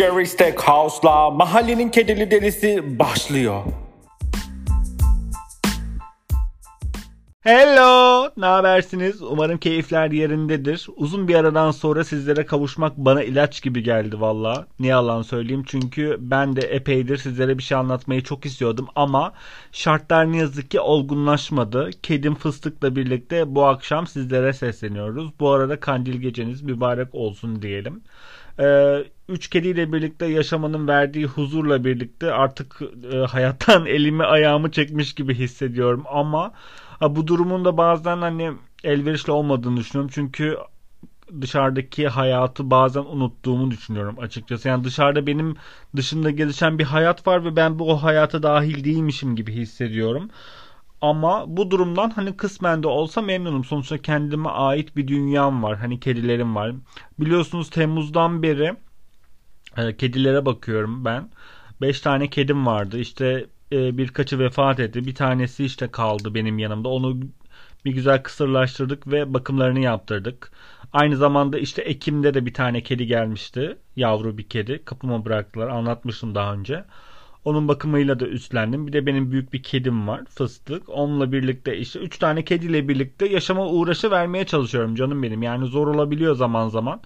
Jerry Stackhouse'la Mahallenin Kedili Delisi başlıyor. Hello, ne habersiniz? Umarım keyifler yerindedir. Uzun bir aradan sonra sizlere kavuşmak bana ilaç gibi geldi valla. Ne yalan söyleyeyim çünkü ben de epeydir sizlere bir şey anlatmayı çok istiyordum ama şartlar ne yazık ki olgunlaşmadı. Kedim Fıstık'la birlikte bu akşam sizlere sesleniyoruz. Bu arada kandil geceniz mübarek olsun diyelim. Ee, üç kediyle birlikte yaşamanın verdiği huzurla birlikte artık e, hayattan elimi ayağımı çekmiş gibi hissediyorum ama Ha, bu durumun da bazen hani elverişli olmadığını düşünüyorum. Çünkü dışarıdaki hayatı bazen unuttuğumu düşünüyorum açıkçası. Yani dışarıda benim dışında gelişen bir hayat var ve ben bu o hayata dahil değilmişim gibi hissediyorum. Ama bu durumdan hani kısmen de olsa memnunum. Sonuçta kendime ait bir dünyam var. Hani kedilerim var. Biliyorsunuz Temmuz'dan beri kedilere bakıyorum ben. 5 tane kedim vardı. İşte e, birkaçı vefat etti. Bir tanesi işte kaldı benim yanımda. Onu bir güzel kısırlaştırdık ve bakımlarını yaptırdık. Aynı zamanda işte Ekim'de de bir tane kedi gelmişti. Yavru bir kedi. Kapıma bıraktılar. Anlatmıştım daha önce. Onun bakımıyla da üstlendim. Bir de benim büyük bir kedim var. Fıstık. Onunla birlikte işte 3 tane kediyle birlikte yaşama uğraşı vermeye çalışıyorum canım benim. Yani zor olabiliyor zaman zaman.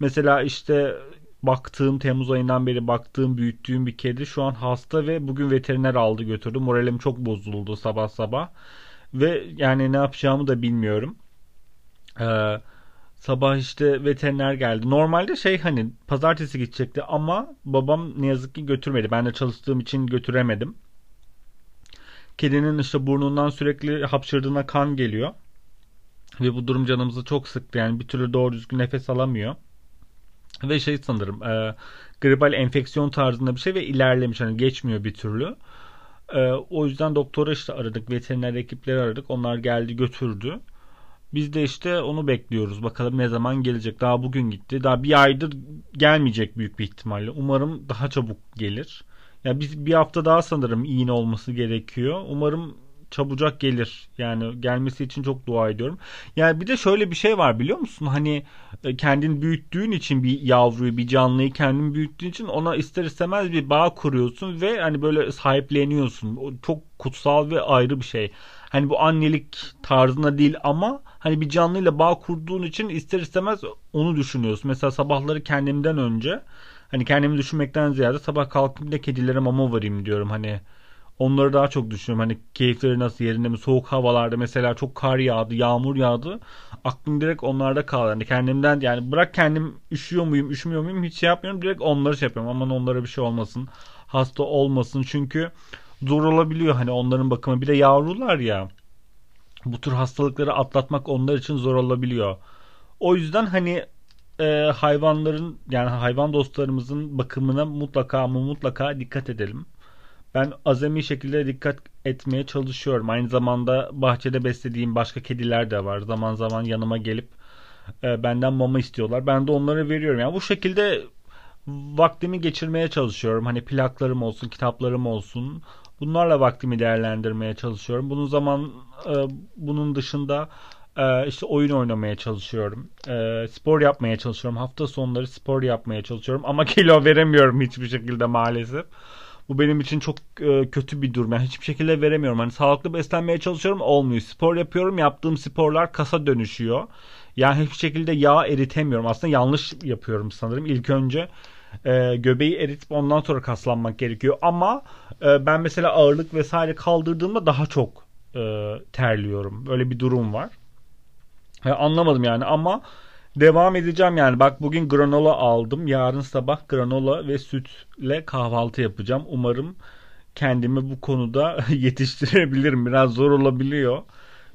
Mesela işte baktığım Temmuz ayından beri baktığım büyüttüğüm bir kedi şu an hasta ve bugün veteriner aldı götürdü. Moralim çok bozuldu sabah sabah. Ve yani ne yapacağımı da bilmiyorum. Ee, sabah işte veteriner geldi. Normalde şey hani pazartesi gidecekti ama babam ne yazık ki götürmedi. Ben de çalıştığım için götüremedim. Kedinin işte burnundan sürekli hapşırdığına kan geliyor. Ve bu durum canımızı çok sıktı. Yani bir türlü doğru düzgün nefes alamıyor. Ve şey sanırım e, gribal enfeksiyon tarzında bir şey ve ilerlemiş. Hani geçmiyor bir türlü. E, o yüzden doktora işte aradık. Veteriner ekipleri aradık. Onlar geldi götürdü. Biz de işte onu bekliyoruz. Bakalım ne zaman gelecek. Daha bugün gitti. Daha bir aydır gelmeyecek büyük bir ihtimalle. Umarım daha çabuk gelir. Ya biz bir hafta daha sanırım iğne olması gerekiyor. Umarım çabucak gelir. Yani gelmesi için çok dua ediyorum. Yani bir de şöyle bir şey var biliyor musun? Hani e, kendin büyüttüğün için bir yavruyu, bir canlıyı kendin büyüttüğün için ona ister istemez bir bağ kuruyorsun ve hani böyle sahipleniyorsun. O çok kutsal ve ayrı bir şey. Hani bu annelik tarzında değil ama hani bir canlıyla bağ kurduğun için ister istemez onu düşünüyorsun. Mesela sabahları kendimden önce hani kendimi düşünmekten ziyade sabah kalkıp da kedilere mama varayım diyorum. Hani Onları daha çok düşünüyorum. Hani keyifleri nasıl yerinde mi? Soğuk havalarda mesela çok kar yağdı, yağmur yağdı. Aklım direkt onlarda kaldı. Hani kendimden yani bırak kendim üşüyor muyum, üşümüyor muyum hiç şey yapmıyorum. Direkt onları şey yapıyorum. Aman onlara bir şey olmasın. Hasta olmasın. Çünkü zor olabiliyor hani onların bakımı. Bir de yavrular ya. Bu tür hastalıkları atlatmak onlar için zor olabiliyor. O yüzden hani e, hayvanların yani hayvan dostlarımızın bakımına mutlaka ama mutlaka dikkat edelim. Ben azami şekilde dikkat etmeye çalışıyorum. Aynı zamanda bahçede beslediğim başka kediler de var. Zaman zaman yanıma gelip e, benden mama istiyorlar. Ben de onları veriyorum. Yani bu şekilde vaktimi geçirmeye çalışıyorum. Hani plaklarım olsun, kitaplarım olsun. Bunlarla vaktimi değerlendirmeye çalışıyorum. Bunun zaman e, bunun dışında e, işte oyun oynamaya çalışıyorum. E, spor yapmaya çalışıyorum. Hafta sonları spor yapmaya çalışıyorum. Ama kilo veremiyorum hiçbir şekilde maalesef. Bu benim için çok e, kötü bir durum. Yani hiçbir şekilde veremiyorum. Hani sağlıklı beslenmeye çalışıyorum olmuyor. Spor yapıyorum. Yaptığım sporlar kasa dönüşüyor. Yani hiçbir şekilde yağ eritemiyorum. Aslında yanlış yapıyorum sanırım. İlk önce e, göbeği eritip ondan sonra kaslanmak gerekiyor. Ama e, ben mesela ağırlık vesaire kaldırdığımda daha çok e, terliyorum. Böyle bir durum var. E, anlamadım yani ama Devam edeceğim yani. Bak bugün granola aldım. Yarın sabah granola ve sütle kahvaltı yapacağım. Umarım kendimi bu konuda yetiştirebilirim. Biraz zor olabiliyor.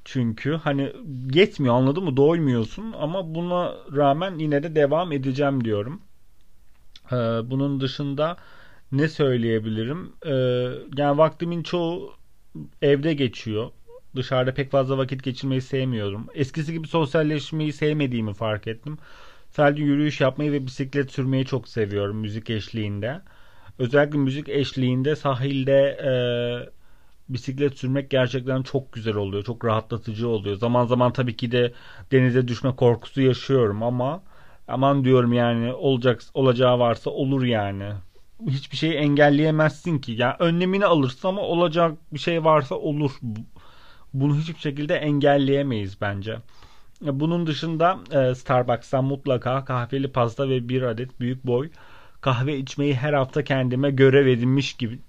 Çünkü hani yetmiyor anladın mı? Doymuyorsun ama buna rağmen yine de devam edeceğim diyorum. Ee, bunun dışında ne söyleyebilirim? Ee, yani vaktimin çoğu evde geçiyor dışarıda pek fazla vakit geçirmeyi sevmiyorum. Eskisi gibi sosyalleşmeyi sevmediğimi fark ettim. Sadece yürüyüş yapmayı ve bisiklet sürmeyi çok seviyorum müzik eşliğinde. Özellikle müzik eşliğinde sahilde e, bisiklet sürmek gerçekten çok güzel oluyor. Çok rahatlatıcı oluyor. Zaman zaman tabii ki de denize düşme korkusu yaşıyorum ama Aman diyorum yani olacak olacağı varsa olur yani. Hiçbir şeyi engelleyemezsin ki. Yani önlemini alırsın ama olacak bir şey varsa olur. Bunu hiçbir şekilde engelleyemeyiz bence. Bunun dışında e, Starbucks'tan mutlaka kahveli pasta ve bir adet büyük boy kahve içmeyi her hafta kendime görev edinmiş gibi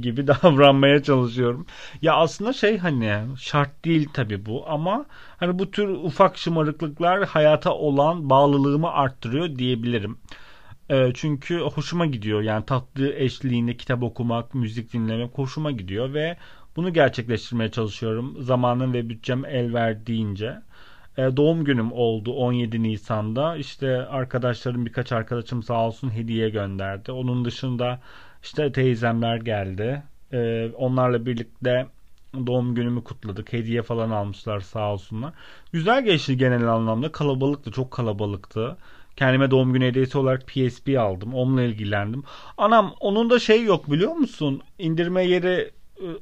gibi davranmaya çalışıyorum. Ya aslında şey hani şart değil tabi bu ama hani bu tür ufak şımarıklıklar hayata olan bağlılığımı arttırıyor diyebilirim. E, çünkü hoşuma gidiyor yani tatlı eşliğinde kitap okumak, müzik dinlemek hoşuma gidiyor ve bunu gerçekleştirmeye çalışıyorum zamanın ve bütçem el verdiğince. E, doğum günüm oldu 17 Nisan'da. İşte arkadaşlarım birkaç arkadaşım sağ olsun hediye gönderdi. Onun dışında işte teyzemler geldi. E, onlarla birlikte doğum günümü kutladık. Hediye falan almışlar sağ olsunlar. Güzel geçti genel anlamda. Kalabalıktı, çok kalabalıktı. Kendime doğum günü hediyesi olarak PSP aldım. Onunla ilgilendim. Anam onun da şey yok biliyor musun? İndirme yeri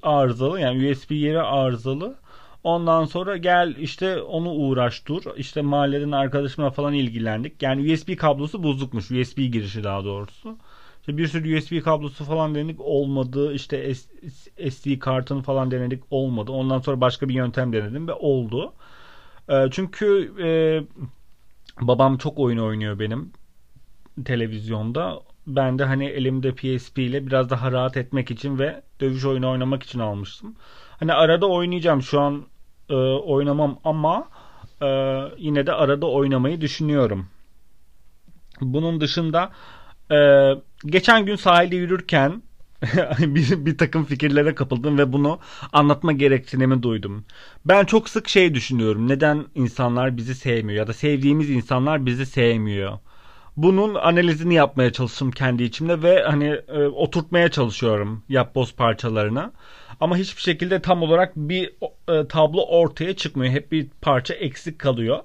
arızalı yani USB yeri arızalı. Ondan sonra gel işte onu uğraş dur. İşte mahalleden arkadaşımla falan ilgilendik. Yani USB kablosu bozukmuş. USB girişi daha doğrusu. İşte bir sürü USB kablosu falan denedik olmadı. İşte SD kartını falan denedik olmadı. Ondan sonra başka bir yöntem denedim ve oldu. Ee, çünkü e, babam çok oyun oynuyor benim televizyonda. Ben de hani elimde PSP ile biraz daha rahat etmek için ve dövüş oyunu oynamak için almıştım. Hani arada oynayacağım. Şu an e, oynamam ama e, yine de arada oynamayı düşünüyorum. Bunun dışında e, geçen gün sahilde yürürken bir, bir takım fikirlere kapıldım ve bunu anlatma gereksinimi duydum. Ben çok sık şey düşünüyorum. Neden insanlar bizi sevmiyor ya da sevdiğimiz insanlar bizi sevmiyor? Bunun analizini yapmaya çalıştım kendi içimde ve hani e, oturtmaya çalışıyorum yapboz parçalarına. Ama hiçbir şekilde tam olarak bir e, tablo ortaya çıkmıyor. Hep bir parça eksik kalıyor.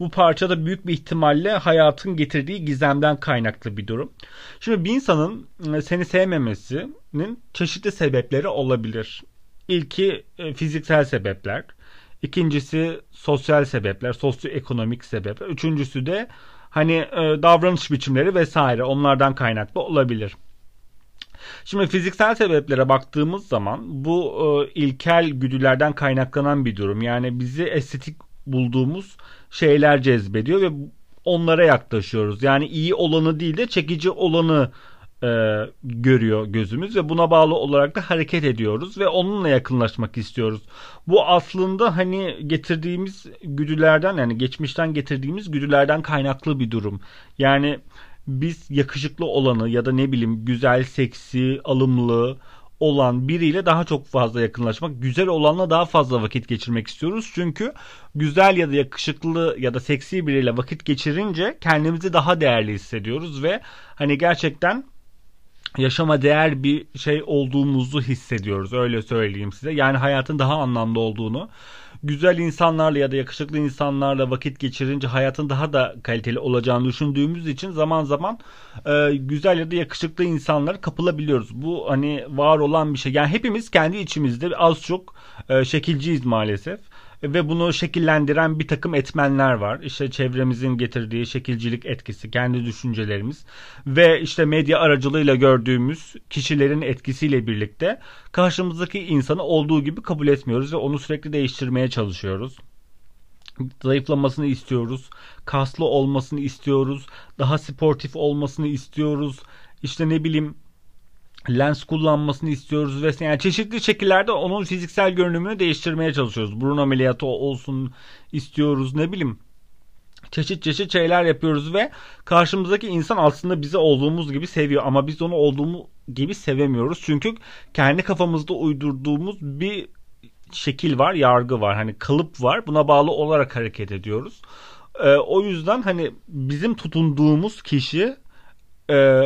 Bu parça da büyük bir ihtimalle hayatın getirdiği gizemden kaynaklı bir durum. Şimdi bir insanın e, seni sevmemesinin çeşitli sebepleri olabilir. İlki e, fiziksel sebepler. İkincisi sosyal sebepler, sosyoekonomik sebepler. Üçüncüsü de hani e, davranış biçimleri vesaire onlardan kaynaklı olabilir. Şimdi fiziksel sebeplere baktığımız zaman bu e, ilkel güdülerden kaynaklanan bir durum. Yani bizi estetik bulduğumuz şeyler cezbediyor ve onlara yaklaşıyoruz. Yani iyi olanı değil de çekici olanı e, görüyor gözümüz ve buna bağlı olarak da hareket ediyoruz ve onunla yakınlaşmak istiyoruz. Bu aslında hani getirdiğimiz güdülerden yani geçmişten getirdiğimiz güdülerden kaynaklı bir durum. Yani biz yakışıklı olanı ya da ne bileyim güzel, seksi, alımlı olan biriyle daha çok fazla yakınlaşmak, güzel olanla daha fazla vakit geçirmek istiyoruz. Çünkü güzel ya da yakışıklı ya da seksi biriyle vakit geçirince kendimizi daha değerli hissediyoruz ve hani gerçekten yaşama değer bir şey olduğumuzu hissediyoruz. Öyle söyleyeyim size. Yani hayatın daha anlamlı olduğunu, güzel insanlarla ya da yakışıklı insanlarla vakit geçirince hayatın daha da kaliteli olacağını düşündüğümüz için zaman zaman e, güzel ya da yakışıklı insanlara kapılabiliyoruz. Bu hani var olan bir şey. Yani hepimiz kendi içimizde az çok e, şekilciyiz maalesef ve bunu şekillendiren bir takım etmenler var. İşte çevremizin getirdiği şekilcilik etkisi, kendi düşüncelerimiz ve işte medya aracılığıyla gördüğümüz kişilerin etkisiyle birlikte karşımızdaki insanı olduğu gibi kabul etmiyoruz ve onu sürekli değiştirmeye çalışıyoruz zayıflamasını istiyoruz. Kaslı olmasını istiyoruz. Daha sportif olmasını istiyoruz. İşte ne bileyim lens kullanmasını istiyoruz ve yani çeşitli şekillerde onun fiziksel görünümünü değiştirmeye çalışıyoruz. Burun ameliyatı olsun istiyoruz ne bileyim çeşit çeşit şeyler yapıyoruz ve karşımızdaki insan aslında bizi olduğumuz gibi seviyor ama biz onu olduğumuz gibi sevemiyoruz. Çünkü kendi kafamızda uydurduğumuz bir şekil var, yargı var. Hani kalıp var. Buna bağlı olarak hareket ediyoruz. Ee, o yüzden hani bizim tutunduğumuz kişi e,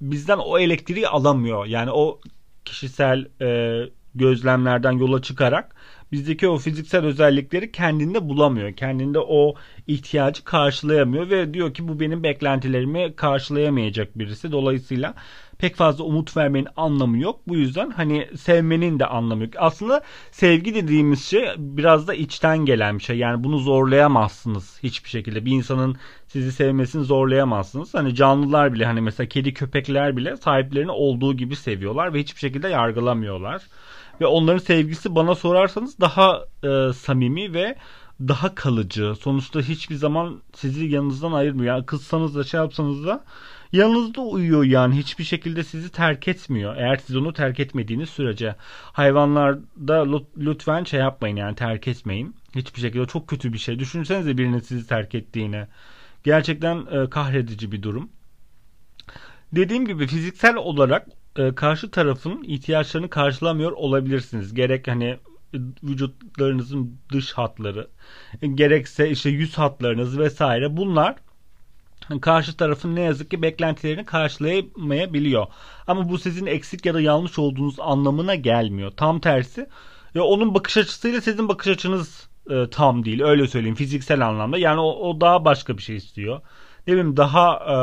bizden o elektriği alamıyor. Yani o kişisel e, gözlemlerden yola çıkarak bizdeki o fiziksel özellikleri kendinde bulamıyor. Kendinde o ihtiyacı karşılayamıyor ve diyor ki bu benim beklentilerimi karşılayamayacak birisi. Dolayısıyla pek fazla umut vermenin anlamı yok. Bu yüzden hani sevmenin de anlamı yok. Aslında sevgi dediğimiz şey biraz da içten gelen bir şey. Yani bunu zorlayamazsınız hiçbir şekilde. Bir insanın sizi sevmesini zorlayamazsınız. Hani canlılar bile hani mesela kedi köpekler bile sahiplerini olduğu gibi seviyorlar ve hiçbir şekilde yargılamıyorlar. Ve onların sevgisi bana sorarsanız daha e, samimi ve daha kalıcı. Sonuçta hiçbir zaman sizi yanınızdan ayırmıyor. Yani kızsanız da şey yapsanız da yanınızda uyuyor yani hiçbir şekilde sizi terk etmiyor. Eğer siz onu terk etmediğiniz sürece hayvanlarda lütfen şey yapmayın yani terk etmeyin. Hiçbir şekilde çok kötü bir şey. Düşünsenize birinin sizi terk ettiğini. Gerçekten e, kahredici bir durum. Dediğim gibi fiziksel olarak e, karşı tarafın ihtiyaçlarını karşılamıyor olabilirsiniz. Gerek hani vücutlarınızın dış hatları, gerekse işte yüz hatlarınız vesaire bunlar karşı tarafın ne yazık ki beklentilerini karşılayamayabiliyor. Ama bu sizin eksik ya da yanlış olduğunuz anlamına gelmiyor. Tam tersi. Ya onun bakış açısıyla sizin bakış açınız e, tam değil. Öyle söyleyeyim fiziksel anlamda. Yani o, o daha başka bir şey istiyor. Ne bileyim daha e,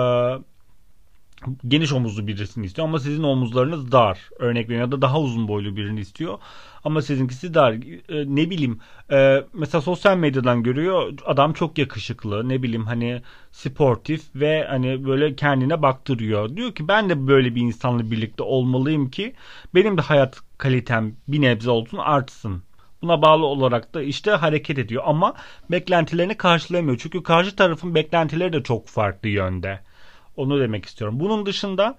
geniş omuzlu birisini istiyor ama sizin omuzlarınız dar. Örnek veriyorum ya da daha uzun boylu birini istiyor ama sizinkisi dar. E, ne bileyim e, mesela sosyal medyadan görüyor adam çok yakışıklı ne bileyim hani sportif ve hani böyle kendine baktırıyor. Diyor ki ben de böyle bir insanla birlikte olmalıyım ki benim de hayat kalitem bir nebze olsun artsın. Buna bağlı olarak da işte hareket ediyor ama beklentilerini karşılayamıyor. Çünkü karşı tarafın beklentileri de çok farklı yönde. Onu demek istiyorum. Bunun dışında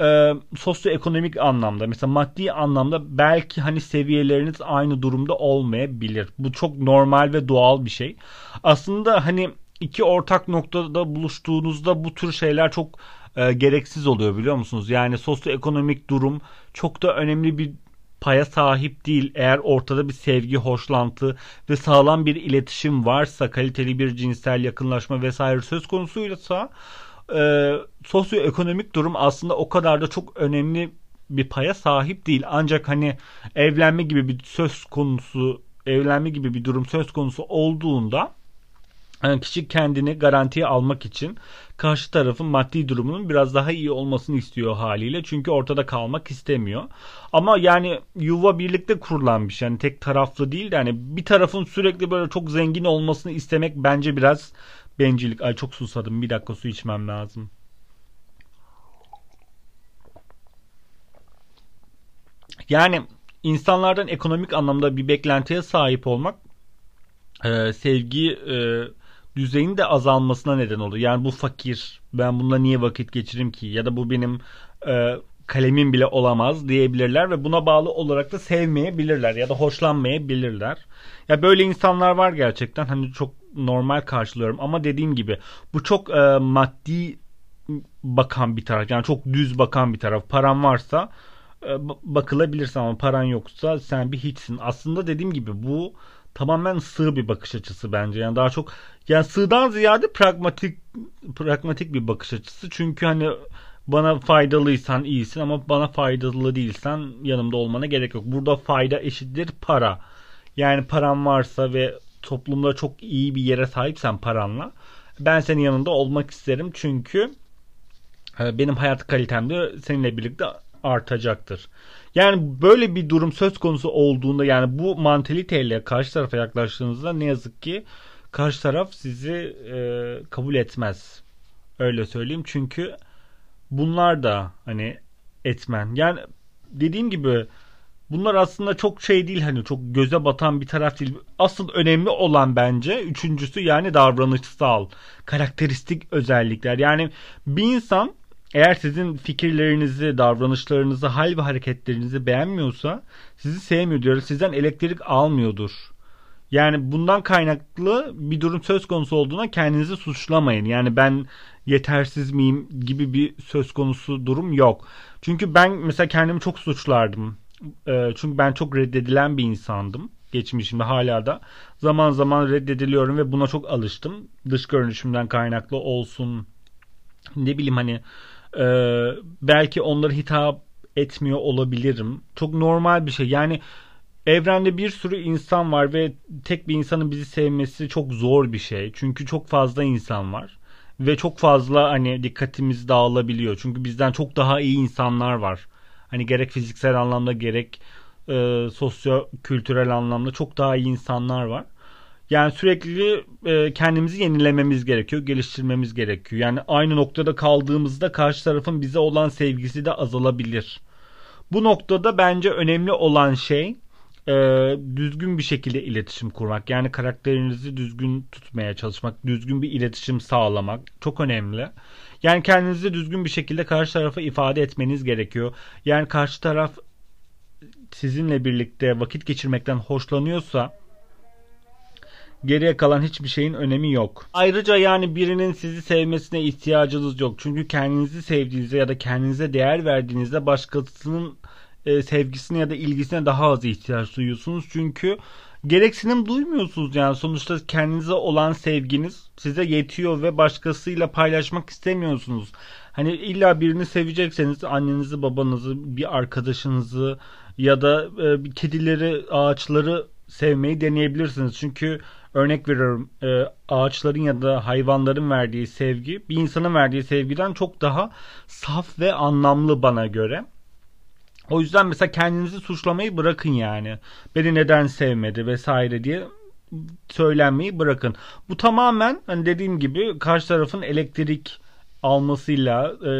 e, sosyoekonomik anlamda mesela maddi anlamda belki hani seviyeleriniz aynı durumda olmayabilir. Bu çok normal ve doğal bir şey. Aslında hani iki ortak noktada buluştuğunuzda bu tür şeyler çok e, gereksiz oluyor biliyor musunuz? Yani sosyoekonomik durum çok da önemli bir paya sahip değil. Eğer ortada bir sevgi, hoşlantı ve sağlam bir iletişim varsa, kaliteli bir cinsel yakınlaşma vesaire söz konusuysa e, sosyoekonomik durum aslında o kadar da çok önemli bir paya sahip değil. Ancak hani evlenme gibi bir söz konusu, evlenme gibi bir durum söz konusu olduğunda yani kişi kendini garantiye almak için karşı tarafın maddi durumunun biraz daha iyi olmasını istiyor haliyle. Çünkü ortada kalmak istemiyor. Ama yani yuva birlikte kurulan bir şey. Yani tek taraflı değil de hani bir tarafın sürekli böyle çok zengin olmasını istemek bence biraz bencillik. Ay çok susadım. Bir dakika su içmem lazım. Yani insanlardan ekonomik anlamda bir beklentiye sahip olmak e, sevgi e, düzeyinin de azalmasına neden olur. Yani bu fakir, ben bununla niye vakit geçiririm ki? Ya da bu benim e, kalemim bile olamaz diyebilirler ve buna bağlı olarak da sevmeyebilirler ya da hoşlanmayabilirler. Ya böyle insanlar var gerçekten hani çok normal karşılıyorum ama dediğim gibi bu çok e, maddi bakan bir taraf yani çok düz bakan bir taraf. Paran varsa e, bakılabilirsin ama paran yoksa sen bir hiçsin. Aslında dediğim gibi bu tamamen sığ bir bakış açısı bence. Yani daha çok yani sığdan ziyade pragmatik pragmatik bir bakış açısı. Çünkü hani bana faydalıysan iyisin ama bana faydalı değilsen yanımda olmana gerek yok. Burada fayda eşittir para. Yani paran varsa ve toplumda çok iyi bir yere sahipsen paranla ben senin yanında olmak isterim çünkü e, benim hayat kalitem de seninle birlikte artacaktır. Yani böyle bir durum söz konusu olduğunda yani bu mantaliteyle karşı tarafa yaklaştığınızda ne yazık ki karşı taraf sizi e, kabul etmez. Öyle söyleyeyim. Çünkü bunlar da hani etmen. Yani dediğim gibi bunlar aslında çok şey değil hani çok göze batan bir taraf değil. Asıl önemli olan bence üçüncüsü yani davranışsal, karakteristik özellikler. Yani bir insan eğer sizin fikirlerinizi, davranışlarınızı, hal ve hareketlerinizi beğenmiyorsa sizi sevmiyor diyor. Sizden elektrik almıyordur. Yani bundan kaynaklı bir durum söz konusu olduğuna kendinizi suçlamayın. Yani ben yetersiz miyim gibi bir söz konusu durum yok. Çünkü ben mesela kendimi çok suçlardım. Ee, çünkü ben çok reddedilen bir insandım. Geçmişimde hala da. Zaman zaman reddediliyorum ve buna çok alıştım. Dış görünüşümden kaynaklı olsun. Ne bileyim hani e, belki onları hitap etmiyor olabilirim. Çok normal bir şey. Yani evrende bir sürü insan var ve tek bir insanın bizi sevmesi çok zor bir şey. Çünkü çok fazla insan var ve çok fazla hani dikkatimiz dağılabiliyor. Çünkü bizden çok daha iyi insanlar var. Hani gerek fiziksel anlamda gerek e, sosyo kültürel anlamda çok daha iyi insanlar var. Yani sürekli e, kendimizi yenilememiz gerekiyor, geliştirmemiz gerekiyor. Yani aynı noktada kaldığımızda karşı tarafın bize olan sevgisi de azalabilir. Bu noktada bence önemli olan şey e, düzgün bir şekilde iletişim kurmak. Yani karakterinizi düzgün tutmaya çalışmak, düzgün bir iletişim sağlamak çok önemli. Yani kendinizi düzgün bir şekilde karşı tarafa ifade etmeniz gerekiyor. Yani karşı taraf sizinle birlikte vakit geçirmekten hoşlanıyorsa geriye kalan hiçbir şeyin önemi yok. Ayrıca yani birinin sizi sevmesine ihtiyacınız yok. Çünkü kendinizi sevdiğinizde ya da kendinize değer verdiğinizde başkasının e, sevgisine ya da ilgisine daha az ihtiyaç duyuyorsunuz. Çünkü gereksinim duymuyorsunuz yani sonuçta kendinize olan sevginiz size yetiyor ve başkasıyla paylaşmak istemiyorsunuz. Hani illa birini sevecekseniz annenizi, babanızı, bir arkadaşınızı ya da e, kedileri, ağaçları sevmeyi deneyebilirsiniz. Çünkü örnek veriyorum e, ağaçların ya da hayvanların verdiği sevgi bir insanın verdiği sevgiden çok daha saf ve anlamlı bana göre. O yüzden mesela kendinizi suçlamayı bırakın yani. Beni neden sevmedi vesaire diye söylenmeyi bırakın. Bu tamamen hani dediğim gibi karşı tarafın elektrik almasıyla e,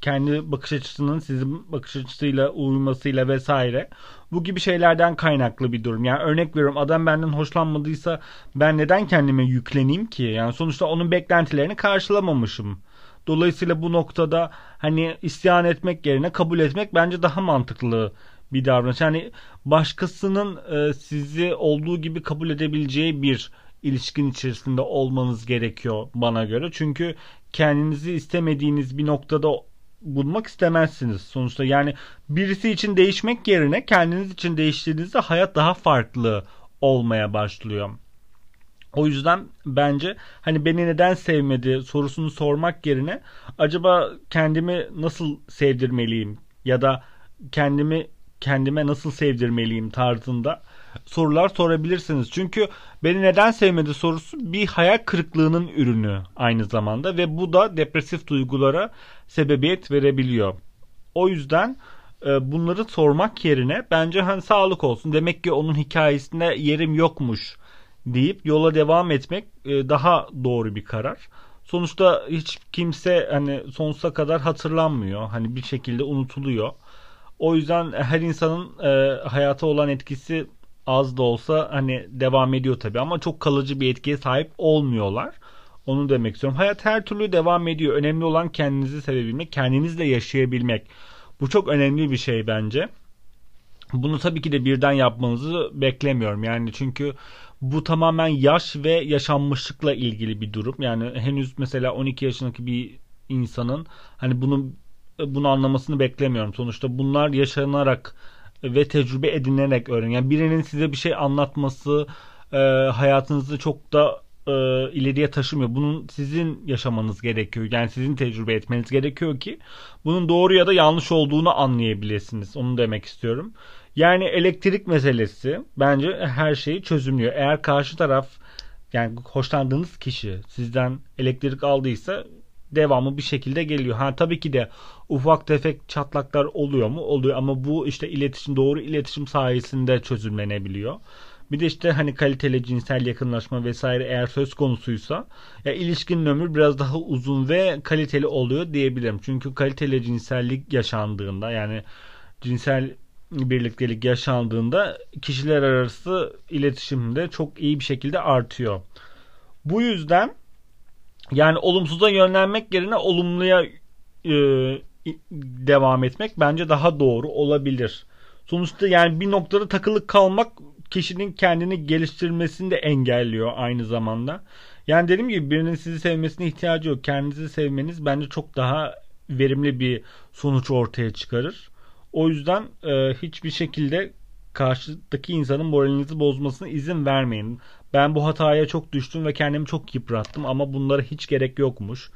kendi bakış açısının sizin bakış açısıyla uyumasıyla vesaire bu gibi şeylerden kaynaklı bir durum. Yani örnek veriyorum adam benden hoşlanmadıysa ben neden kendime yükleneyim ki? Yani sonuçta onun beklentilerini karşılamamışım. Dolayısıyla bu noktada hani isyan etmek yerine kabul etmek bence daha mantıklı bir davranış. Yani başkasının e, sizi olduğu gibi kabul edebileceği bir ilişkin içerisinde olmanız gerekiyor bana göre. Çünkü kendinizi istemediğiniz bir noktada bulmak istemezsiniz sonuçta. Yani birisi için değişmek yerine kendiniz için değiştiğinizde hayat daha farklı olmaya başlıyor. O yüzden bence hani beni neden sevmedi sorusunu sormak yerine acaba kendimi nasıl sevdirmeliyim ya da kendimi kendime nasıl sevdirmeliyim tarzında sorular sorabilirsiniz. Çünkü beni neden sevmedi sorusu bir hayal kırıklığının ürünü aynı zamanda ve bu da depresif duygulara sebebiyet verebiliyor. O yüzden e, bunları sormak yerine bence hani sağlık olsun demek ki onun hikayesinde yerim yokmuş deyip yola devam etmek e, daha doğru bir karar. Sonuçta hiç kimse hani sonsuza kadar hatırlanmıyor. Hani bir şekilde unutuluyor. O yüzden her insanın e, hayata olan etkisi az da olsa hani devam ediyor tabi ama çok kalıcı bir etkiye sahip olmuyorlar. Onu demek istiyorum. Hayat her türlü devam ediyor. Önemli olan kendinizi sevebilmek, kendinizle yaşayabilmek. Bu çok önemli bir şey bence. Bunu tabii ki de birden yapmanızı beklemiyorum. Yani çünkü bu tamamen yaş ve yaşanmışlıkla ilgili bir durum. Yani henüz mesela 12 yaşındaki bir insanın hani bunu bunu anlamasını beklemiyorum. Sonuçta bunlar yaşanarak ve tecrübe edinerek öğren. Yani birinin size bir şey anlatması e, hayatınızı çok da e, ileriye taşımıyor. Bunun sizin yaşamanız gerekiyor. Yani sizin tecrübe etmeniz gerekiyor ki bunun doğru ya da yanlış olduğunu anlayabilirsiniz. Onu demek istiyorum. Yani elektrik meselesi bence her şeyi çözümlüyor. Eğer karşı taraf yani hoşlandığınız kişi sizden elektrik aldıysa devamı bir şekilde geliyor. Ha tabii ki de ufak tefek çatlaklar oluyor mu? Oluyor ama bu işte iletişim doğru iletişim sayesinde çözümlenebiliyor. Bir de işte hani kaliteli cinsel yakınlaşma vesaire eğer söz konusuysa ya ilişkinin ömrü biraz daha uzun ve kaliteli oluyor diyebilirim. Çünkü kaliteli cinsellik yaşandığında yani cinsel birliktelik yaşandığında kişiler arası iletişim de çok iyi bir şekilde artıyor. Bu yüzden yani olumsuza yönlenmek yerine olumluya e, devam etmek bence daha doğru olabilir. Sonuçta yani bir noktada takılık kalmak kişinin kendini geliştirmesini de engelliyor aynı zamanda. Yani dediğim gibi birinin sizi sevmesine ihtiyacı yok. Kendinizi sevmeniz bence çok daha verimli bir sonuç ortaya çıkarır. O yüzden e, hiçbir şekilde karşıdaki insanın moralinizi bozmasına izin vermeyin. Ben bu hataya çok düştüm ve kendimi çok yıprattım ama bunlara hiç gerek yokmuş.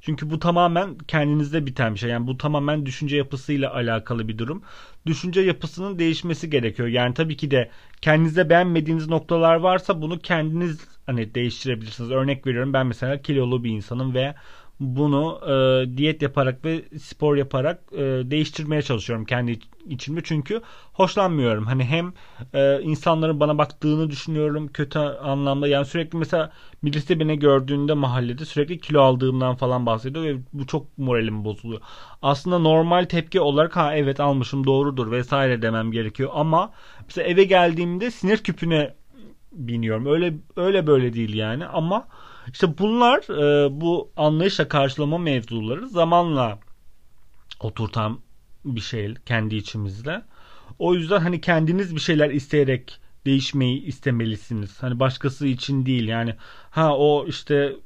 Çünkü bu tamamen kendinizde biten bir şey. Yani bu tamamen düşünce yapısıyla alakalı bir durum. Düşünce yapısının değişmesi gerekiyor. Yani tabii ki de kendinizde beğenmediğiniz noktalar varsa bunu kendiniz hani değiştirebilirsiniz. Örnek veriyorum ben mesela kilolu bir insanım ve bunu e, diyet yaparak ve spor yaparak e, değiştirmeye çalışıyorum kendi içimde çünkü hoşlanmıyorum. Hani hem e, insanların bana baktığını düşünüyorum kötü anlamda yani sürekli mesela birisi beni gördüğünde mahallede sürekli kilo aldığımdan falan bahsediyor ve bu çok moralim bozuluyor. Aslında normal tepki olarak ha evet almışım doğrudur vesaire demem gerekiyor ama mesela eve geldiğimde sinir küpüne biniyorum. Öyle öyle böyle değil yani ama işte bunlar e, bu anlayışla karşılama mevzuları zamanla oturtan bir şey kendi içimizde. O yüzden hani kendiniz bir şeyler isteyerek değişmeyi istemelisiniz. Hani başkası için değil yani ha o işte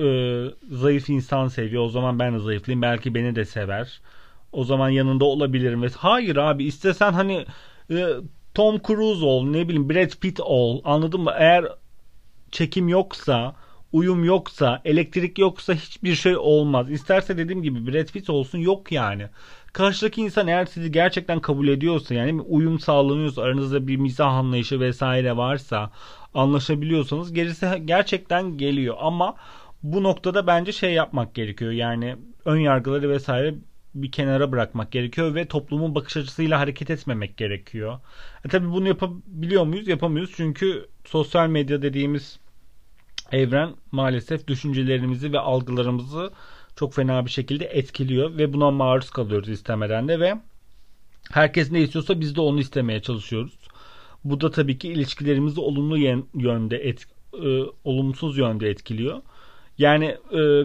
e, zayıf insan seviyor o zaman ben de zayıflayayım belki beni de sever. O zaman yanında olabilirim ve hayır abi istesen hani e, Tom Cruise ol ne bileyim Brad Pitt ol anladın mı? Eğer çekim yoksa uyum yoksa, elektrik yoksa hiçbir şey olmaz. İsterse dediğim gibi Brad Pitt olsun yok yani. Karşıdaki insan eğer sizi gerçekten kabul ediyorsa yani uyum sağlanıyorsa aranızda bir mizah anlayışı vesaire varsa anlaşabiliyorsanız gerisi gerçekten geliyor ama bu noktada bence şey yapmak gerekiyor yani ön yargıları vesaire bir kenara bırakmak gerekiyor ve toplumun bakış açısıyla hareket etmemek gerekiyor. E tabi bunu yapabiliyor muyuz? Yapamıyoruz çünkü sosyal medya dediğimiz evren maalesef düşüncelerimizi ve algılarımızı çok fena bir şekilde etkiliyor ve buna maruz kalıyoruz istemeden de ve herkes ne istiyorsa biz de onu istemeye çalışıyoruz. Bu da tabii ki ilişkilerimizi olumlu yönde et, e, olumsuz yönde etkiliyor. Yani e,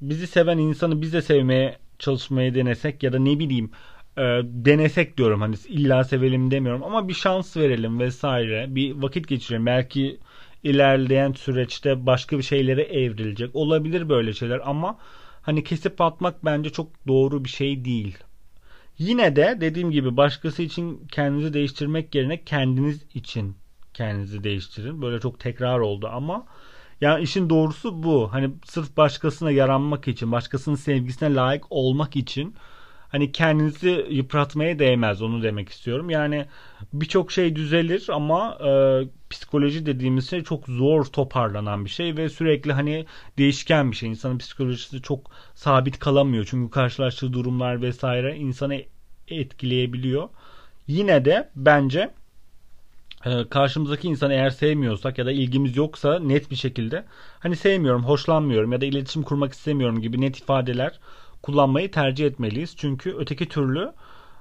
bizi seven insanı biz de sevmeye çalışmaya denesek ya da ne bileyim e, denesek diyorum hani illa sevelim demiyorum ama bir şans verelim vesaire bir vakit geçirelim belki ilerleyen süreçte başka bir şeylere evrilecek. Olabilir böyle şeyler ama hani kesip atmak bence çok doğru bir şey değil. Yine de dediğim gibi başkası için kendinizi değiştirmek yerine kendiniz için kendinizi değiştirin. Böyle çok tekrar oldu ama yani işin doğrusu bu. Hani sırf başkasına yaranmak için, başkasının sevgisine layık olmak için hani kendinizi yıpratmaya değmez onu demek istiyorum. Yani birçok şey düzelir ama e, psikoloji dediğimiz şey çok zor toparlanan bir şey ve sürekli hani değişken bir şey. İnsanın psikolojisi çok sabit kalamıyor. Çünkü karşılaştığı durumlar vesaire insanı etkileyebiliyor. Yine de bence e, karşımızdaki insanı eğer sevmiyorsak ya da ilgimiz yoksa net bir şekilde hani sevmiyorum, hoşlanmıyorum ya da iletişim kurmak istemiyorum gibi net ifadeler kullanmayı tercih etmeliyiz. Çünkü öteki türlü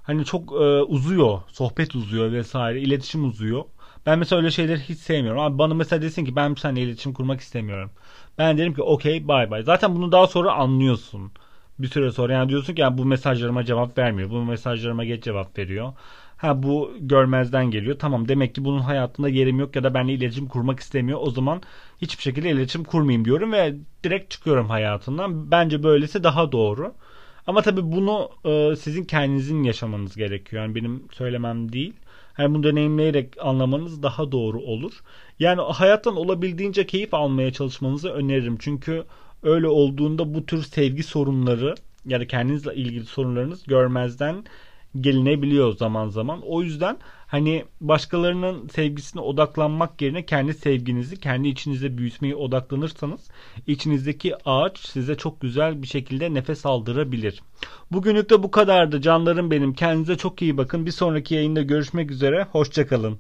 hani çok e, uzuyor, sohbet uzuyor vesaire, iletişim uzuyor. Ben mesela öyle şeyleri hiç sevmiyorum. Abi bana mesela desin ki ben seninle iletişim kurmak istemiyorum. Ben derim ki okey bye bye. Zaten bunu daha sonra anlıyorsun. Bir süre sonra yani diyorsun ki yani bu mesajlarıma cevap vermiyor. Bu mesajlarıma geç cevap veriyor. Ha bu görmezden geliyor. Tamam demek ki bunun hayatında yerim yok ya da benimle iletişim kurmak istemiyor. O zaman hiçbir şekilde iletişim kurmayayım diyorum ve direkt çıkıyorum hayatından. Bence böylesi daha doğru. Ama tabii bunu e, sizin kendinizin yaşamanız gerekiyor. Yani benim söylemem değil. Yani bunu deneyimleyerek anlamanız daha doğru olur. Yani hayattan olabildiğince keyif almaya çalışmanızı öneririm. Çünkü öyle olduğunda bu tür sevgi sorunları ya da kendinizle ilgili sorunlarınız görmezden gelinebiliyor zaman zaman. O yüzden hani başkalarının sevgisine odaklanmak yerine kendi sevginizi kendi içinizde büyütmeye odaklanırsanız içinizdeki ağaç size çok güzel bir şekilde nefes aldırabilir. Bugünlük de bu kadardı canlarım benim. Kendinize çok iyi bakın. Bir sonraki yayında görüşmek üzere. Hoşçakalın.